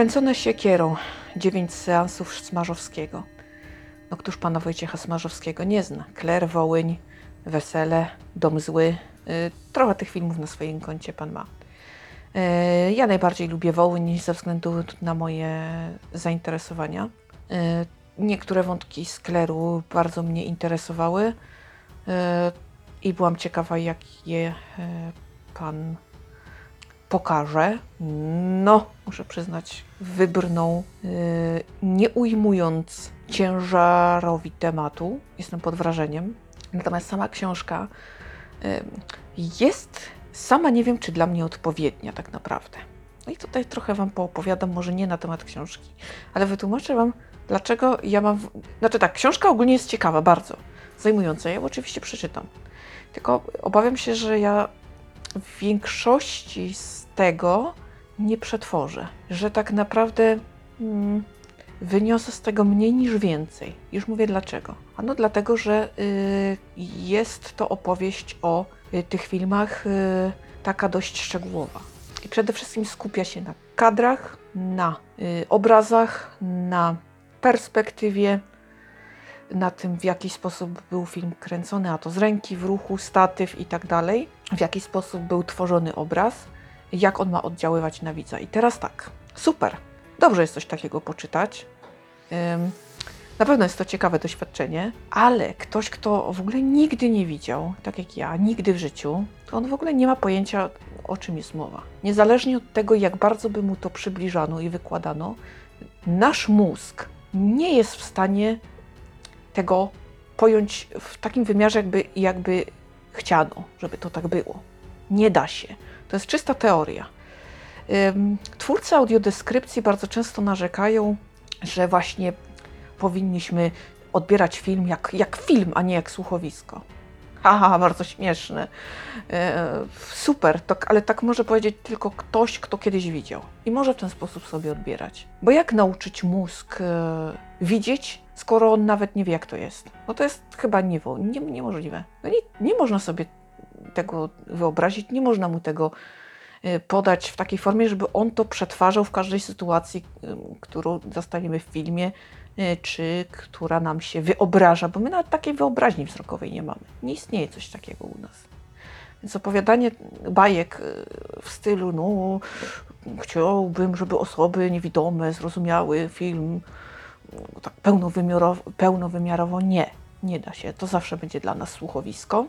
Kręcone siekierą. Dziewięć seansów Smarzowskiego. No któż pana Wojciecha Smarzowskiego nie zna? Kler, Wołyń, Wesele, Dom Zły. Y, trochę tych filmów na swoim koncie pan ma. Y, ja najbardziej lubię Wołyń ze względu na moje zainteresowania. Y, niektóre wątki z Kleru bardzo mnie interesowały i byłam ciekawa, jak je pan pokaże. No, muszę przyznać, wybrnął, yy, nie ujmując ciężarowi tematu. Jestem pod wrażeniem. Natomiast sama książka yy, jest, sama nie wiem, czy dla mnie odpowiednia tak naprawdę. No i tutaj trochę Wam poopowiadam, może nie na temat książki, ale wytłumaczę Wam, dlaczego ja mam. w- Znaczy tak, książka ogólnie jest ciekawa, bardzo zajmująca. Ja ją oczywiście przeczytam. Tylko obawiam się, że ja w większości z tego nie przetworzę. Że tak naprawdę mm, wyniosę z tego mniej niż więcej. Już mówię dlaczego. Ano dlatego, że y, jest to opowieść o y, tych filmach y, taka dość szczegółowa. I przede wszystkim skupia się na kadrach, na y, obrazach, na perspektywie, na tym, w jaki sposób był film kręcony, a to z ręki, w ruchu, statyw i tak dalej, w jaki sposób był tworzony obraz, jak on ma oddziaływać na widza. I teraz tak, super, dobrze jest coś takiego poczytać. Ym, na pewno jest to ciekawe doświadczenie, ale ktoś, kto w ogóle nigdy nie widział, tak jak ja, nigdy w życiu, to on w ogóle nie ma pojęcia, o czym jest mowa. Niezależnie od tego, jak bardzo by mu to przybliżano i wykładano, nasz mózg nie jest w stanie tego pojąć w takim wymiarze, jakby, jakby chciano, żeby to tak było. Nie da się. To jest czysta teoria. Twórcy audiodeskrypcji bardzo często narzekają, że właśnie powinniśmy odbierać film jak, jak film, a nie jak słuchowisko. Haha, bardzo śmieszne. E, super, ale tak może powiedzieć tylko ktoś, kto kiedyś widział. I może w ten sposób sobie odbierać. Bo jak nauczyć mózg e, widzieć, skoro on nawet nie wie, jak to jest? No to jest chyba niewo, nie, niemożliwe. No nie, nie można sobie tego wyobrazić, nie można mu tego podać w takiej formie, żeby on to przetwarzał w każdej sytuacji, którą zostaniemy w filmie, e, czy która nam się wyobraża, bo my nawet takiej wyobraźni wzrokowej nie mamy. Nie istnieje coś takiego u nas. Więc opowiadanie bajek e, w stylu, no, chciałbym, żeby osoby niewidome zrozumiały film no, tak pełnowymiarowo, pełnowymiarowo, nie, nie da się. To zawsze będzie dla nas słuchowisko.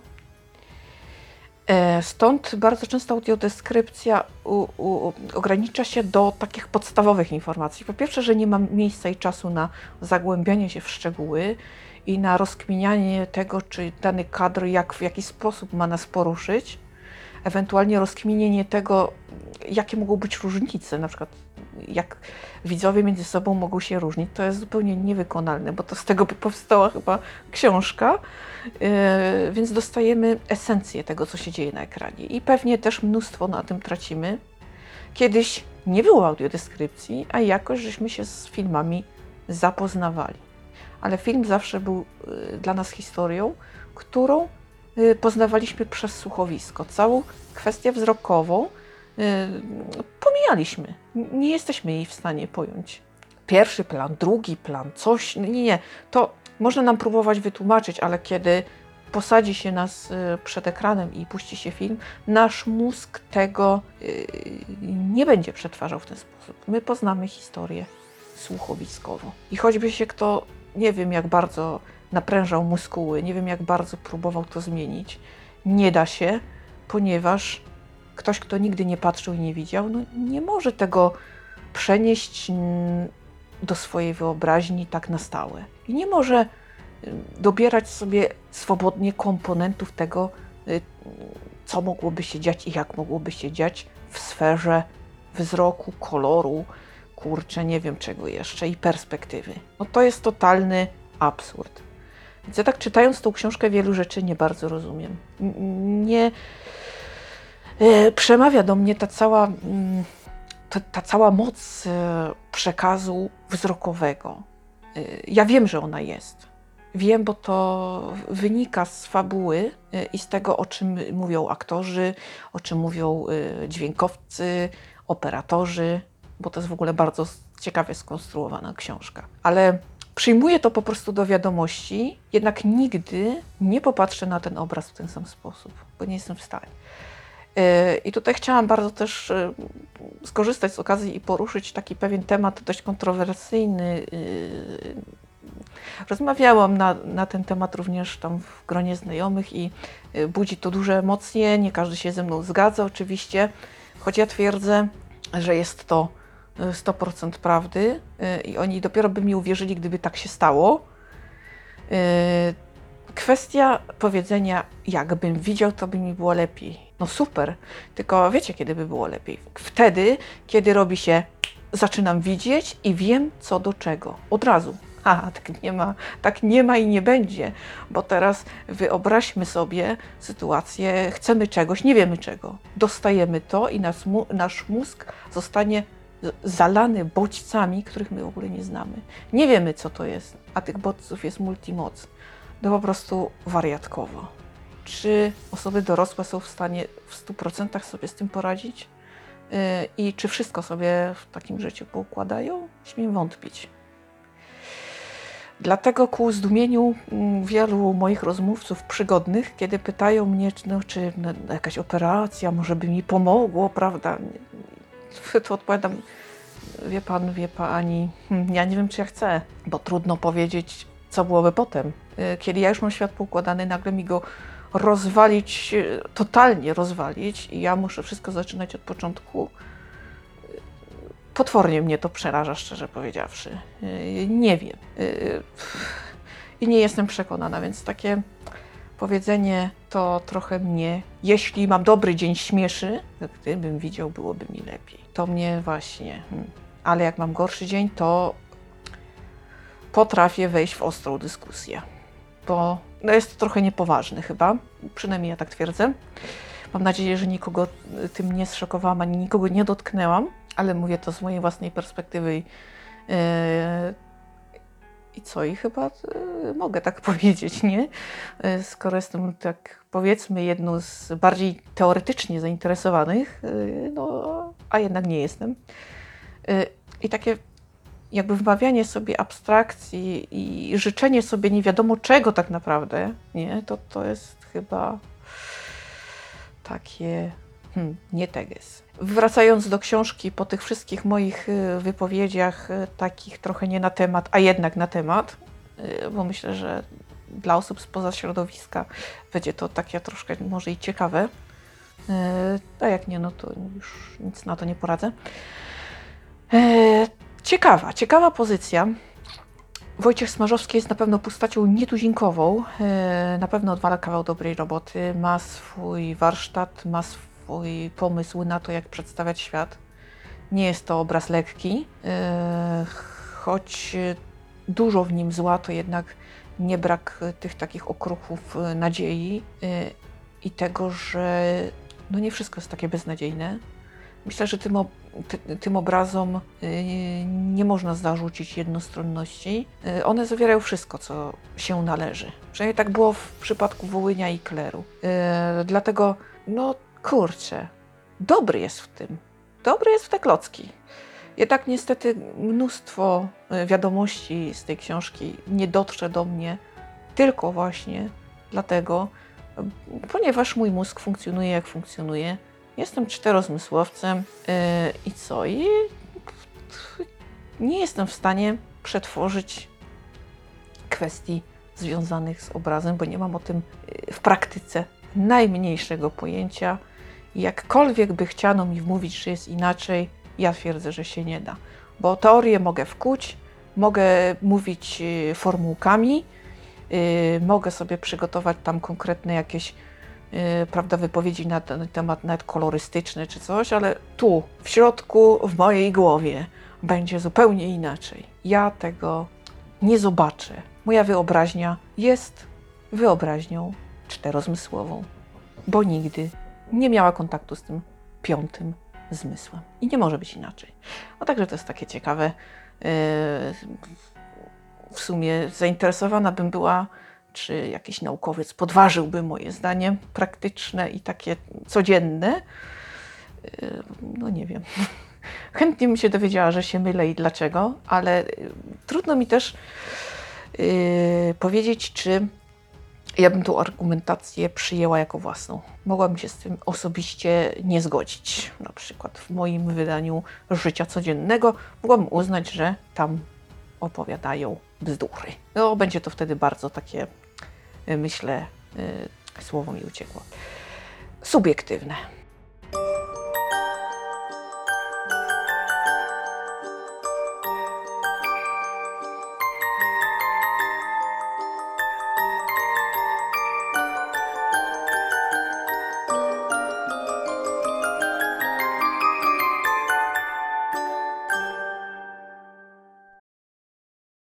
E, Stąd bardzo często audiodeskrypcja u, u, ogranicza się do takich podstawowych informacji. Po pierwsze, że nie ma miejsca i czasu na zagłębianie się w szczegóły i na rozkminianie tego, czy dany kadr jak, w jaki sposób ma nas poruszyć, ewentualnie rozkminienie tego, jakie mogą być różnice, na przykład jak widzowie między sobą mogą się różnić, to jest zupełnie niewykonalne, bo to z tego by powstała chyba książka, Yy, więc dostajemy esencję tego, co się dzieje na ekranie. I pewnie też mnóstwo na tym tracimy. Kiedyś nie było audiodeskrypcji, a jakoś żeśmy się z filmami zapoznawali. Ale film zawsze był yy, dla nas historią, którą poznawaliśmy przez słuchowisko. Całą kwestię wzrokową yy, pomijaliśmy. Nie jesteśmy jej w stanie pojąć. Pierwszy plan, drugi plan, coś. Nie, nie. To można nam próbować wytłumaczyć, ale kiedy posadzi się nas y, przed ekranem i puści się film, nasz mózg tego y, nie będzie przetwarzał w ten sposób. My poznamy historię słuchowiskowo. I choćby się kto, nie wiem jak bardzo naprężał muskuły, nie wiem jak bardzo próbował to zmienić, nie da się, ponieważ ktoś, kto nigdy nie patrzył i nie widział, no nie może tego przenieść mm, do swojej wyobraźni tak na stałe. I nie może y, dobierać sobie swobodnie komponentów tego, y, co mogłoby się dziać i jak mogłoby się dziać w sferze wzroku, koloru, kurczę, nie wiem czego jeszcze i perspektywy. No to jest totalny absurd. Więc ja tak czytając tą książkę wielu rzeczy nie bardzo rozumiem. Nie e, przemawia do mnie ta cała, mm, ta, ta cała moc e, przekazu wzrokowego. E, Ja wiem, że ona jest. Wiem, bo to wynika z fabuły i z tego, o czym mówią aktorzy, o czym mówią dźwiękowcy, operatorzy. bo to jest w ogóle bardzo ciekawie skonstruowana książka. Ale przyjmuję to po prostu do wiadomości, jednak nigdy nie popatrzę na ten obraz w ten sam sposób, bo nie jestem w stanie. Yy, I tutaj chciałam bardzo też yy, skorzystać z okazji i poruszyć taki pewien temat dość kontrowersyjny. Yy, Rozmawiałam na, na ten temat również tam w gronie znajomych i budzi to duże emocje. Nie każdy się ze mną zgadza, oczywiście, choć ja twierdzę, że jest to 100% prawdy yy, i oni dopiero by mi uwierzyli, gdyby tak się stało. Yy, Kwestia powiedzenia, jakbym widział, to by mi było lepiej. No super, tylko wiecie, kiedy by było lepiej? Wtedy, kiedy robi się, zaczynam widzieć i wiem, co do czego. Od razu. A, tak nie ma, tak nie ma i nie będzie, bo teraz wyobraźmy sobie sytuację, chcemy czegoś, nie wiemy czego. Dostajemy to i nasz, mózg zostanie zalany bodźcami, których my w ogóle nie znamy. Nie wiemy, co to jest, a tych bodźców jest multimoc to po prostu wariatkowo. Czy osoby dorosłe są w stanie w 100% sobie z tym poradzić? Yy, I czy wszystko sobie w takim życiu poukładają? Śmiem wątpić. Dlatego ku zdumieniu mm, wielu moich rozmówców przygodnych, kiedy pytają mnie, no, czy no, jakaś operacja może by mi pomogło, prawda? To odpowiadam, wie pan, wie pani, hmm, ja nie wiem, czy ja chcę, bo trudno powiedzieć, co byłoby potem. Y, Kiedy ja już mam świat poukładany, nagle mi go rozwalić, y, totalnie rozwalić i ja muszę wszystko zaczynać od początku. Y, Potwornie mnie to przeraża, szczerze powiedziawszy. Nie wiem. I nie jestem przekonana, więc takie powiedzenie to trochę mnie, jeśli mam dobry dzień, śmieszy. Gdybym widział, byłoby mi lepiej. To mnie właśnie. hmm. Ale jak mam gorszy dzień, to potrafię wejść w ostrą dyskusję, bo no jest to trochę niepoważne chyba, przynajmniej ja tak twierdzę. Mam nadzieję, że nikogo tym nie zszokowałam, ani nikogo nie dotknęłam, ale mówię to z mojej własnej perspektywy. i, yy, I co? I chyba yy, mogę tak powiedzieć, nie? Yy, Skoro jestem tak, powiedzmy, jedną z bardziej teoretycznie zainteresowanych, yy, no, a jednak nie jestem. I takie jakby wmawianie sobie abstrakcji i życzenie sobie nie wiadomo czego tak naprawdę, nie, to, to jest chyba takie hmm, nie teges. Wracając do książki, po tych wszystkich moich y, wypowiedziach, y, takich trochę nie na temat, a jednak na temat, y, bo myślę, że dla osób spoza środowiska będzie to takie troszkę może i ciekawe. A jak nie, no to już nic na to nie poradzę. Ciekawa, ciekawa pozycja. Wojciech Smarzowski jest na pewno postacią nietuzinkową. Na pewno odwala kawał dobrej roboty. Ma swój warsztat, ma swój pomysł na to, jak przedstawiać świat. Nie jest to obraz lekki, e, choć dużo w nim zła, to jednak nie brak tych takich okruchów e, nadziei e, i tego, że no nie wszystko jest takie beznadziejne. Myślę, że tym, tym obrazom y, nie można zarzucić jednostronności. Y, One zawierają wszystko, co się należy. Przynajmniej tak było w przypadku Wołynia i Kleru. Y, Dlatego, no kurczę, dobry jest w tym. Dobry jest w te klocki. Jednak niestety mnóstwo y, wiadomości z tej książki nie dotrze do mnie tylko właśnie dlatego, ponieważ mój mózg funkcjonuje jak funkcjonuje. Jestem czterozmysłowcem yy, i co? I nie jestem w stanie przetworzyć kwestii związanych z obrazem, bo nie mam o tym yy, w praktyce najmniejszego pojęcia. Jakkolwiek by chciano mi wmówić, że jest inaczej, ja twierdzę, że się nie da. Bo teorię mogę wkuć, mogę mówić yy, formułkami, yy, mogę sobie przygotować tam konkretne jakieś yy, prawda, wypowiedzi na ten temat nawet kolorystyczne czy coś, ale tu, w środku, w mojej głowie będzie zupełnie inaczej. Ja tego nie zobaczę. Moja wyobraźnia jest wyobraźnią czterozmysłową, bo nigdy nie miała kontaktu z tym piątym zmysłem. I nie może być inaczej. No także to jest takie ciekawe. Yy, w sumie zainteresowana bym była czy jakiś naukowiec podważyłby moje zdanie praktyczne i takie codzienne. Yy, No nie wiem. chętnie bym się dowiedziała, że się mylę i dlaczego, ale y, trudno mi też powiedzieć, czy ja bym tą argumentację przyjęła jako własną. Mogłabym się z tym osobiście nie zgodzić. Na przykład w moim wydaniu życia codziennego mogłabym uznać, że tam opowiadają bzdury. No, będzie to wtedy bardzo takie, y, myślę, y, słowo mi uciekło, subiektywne.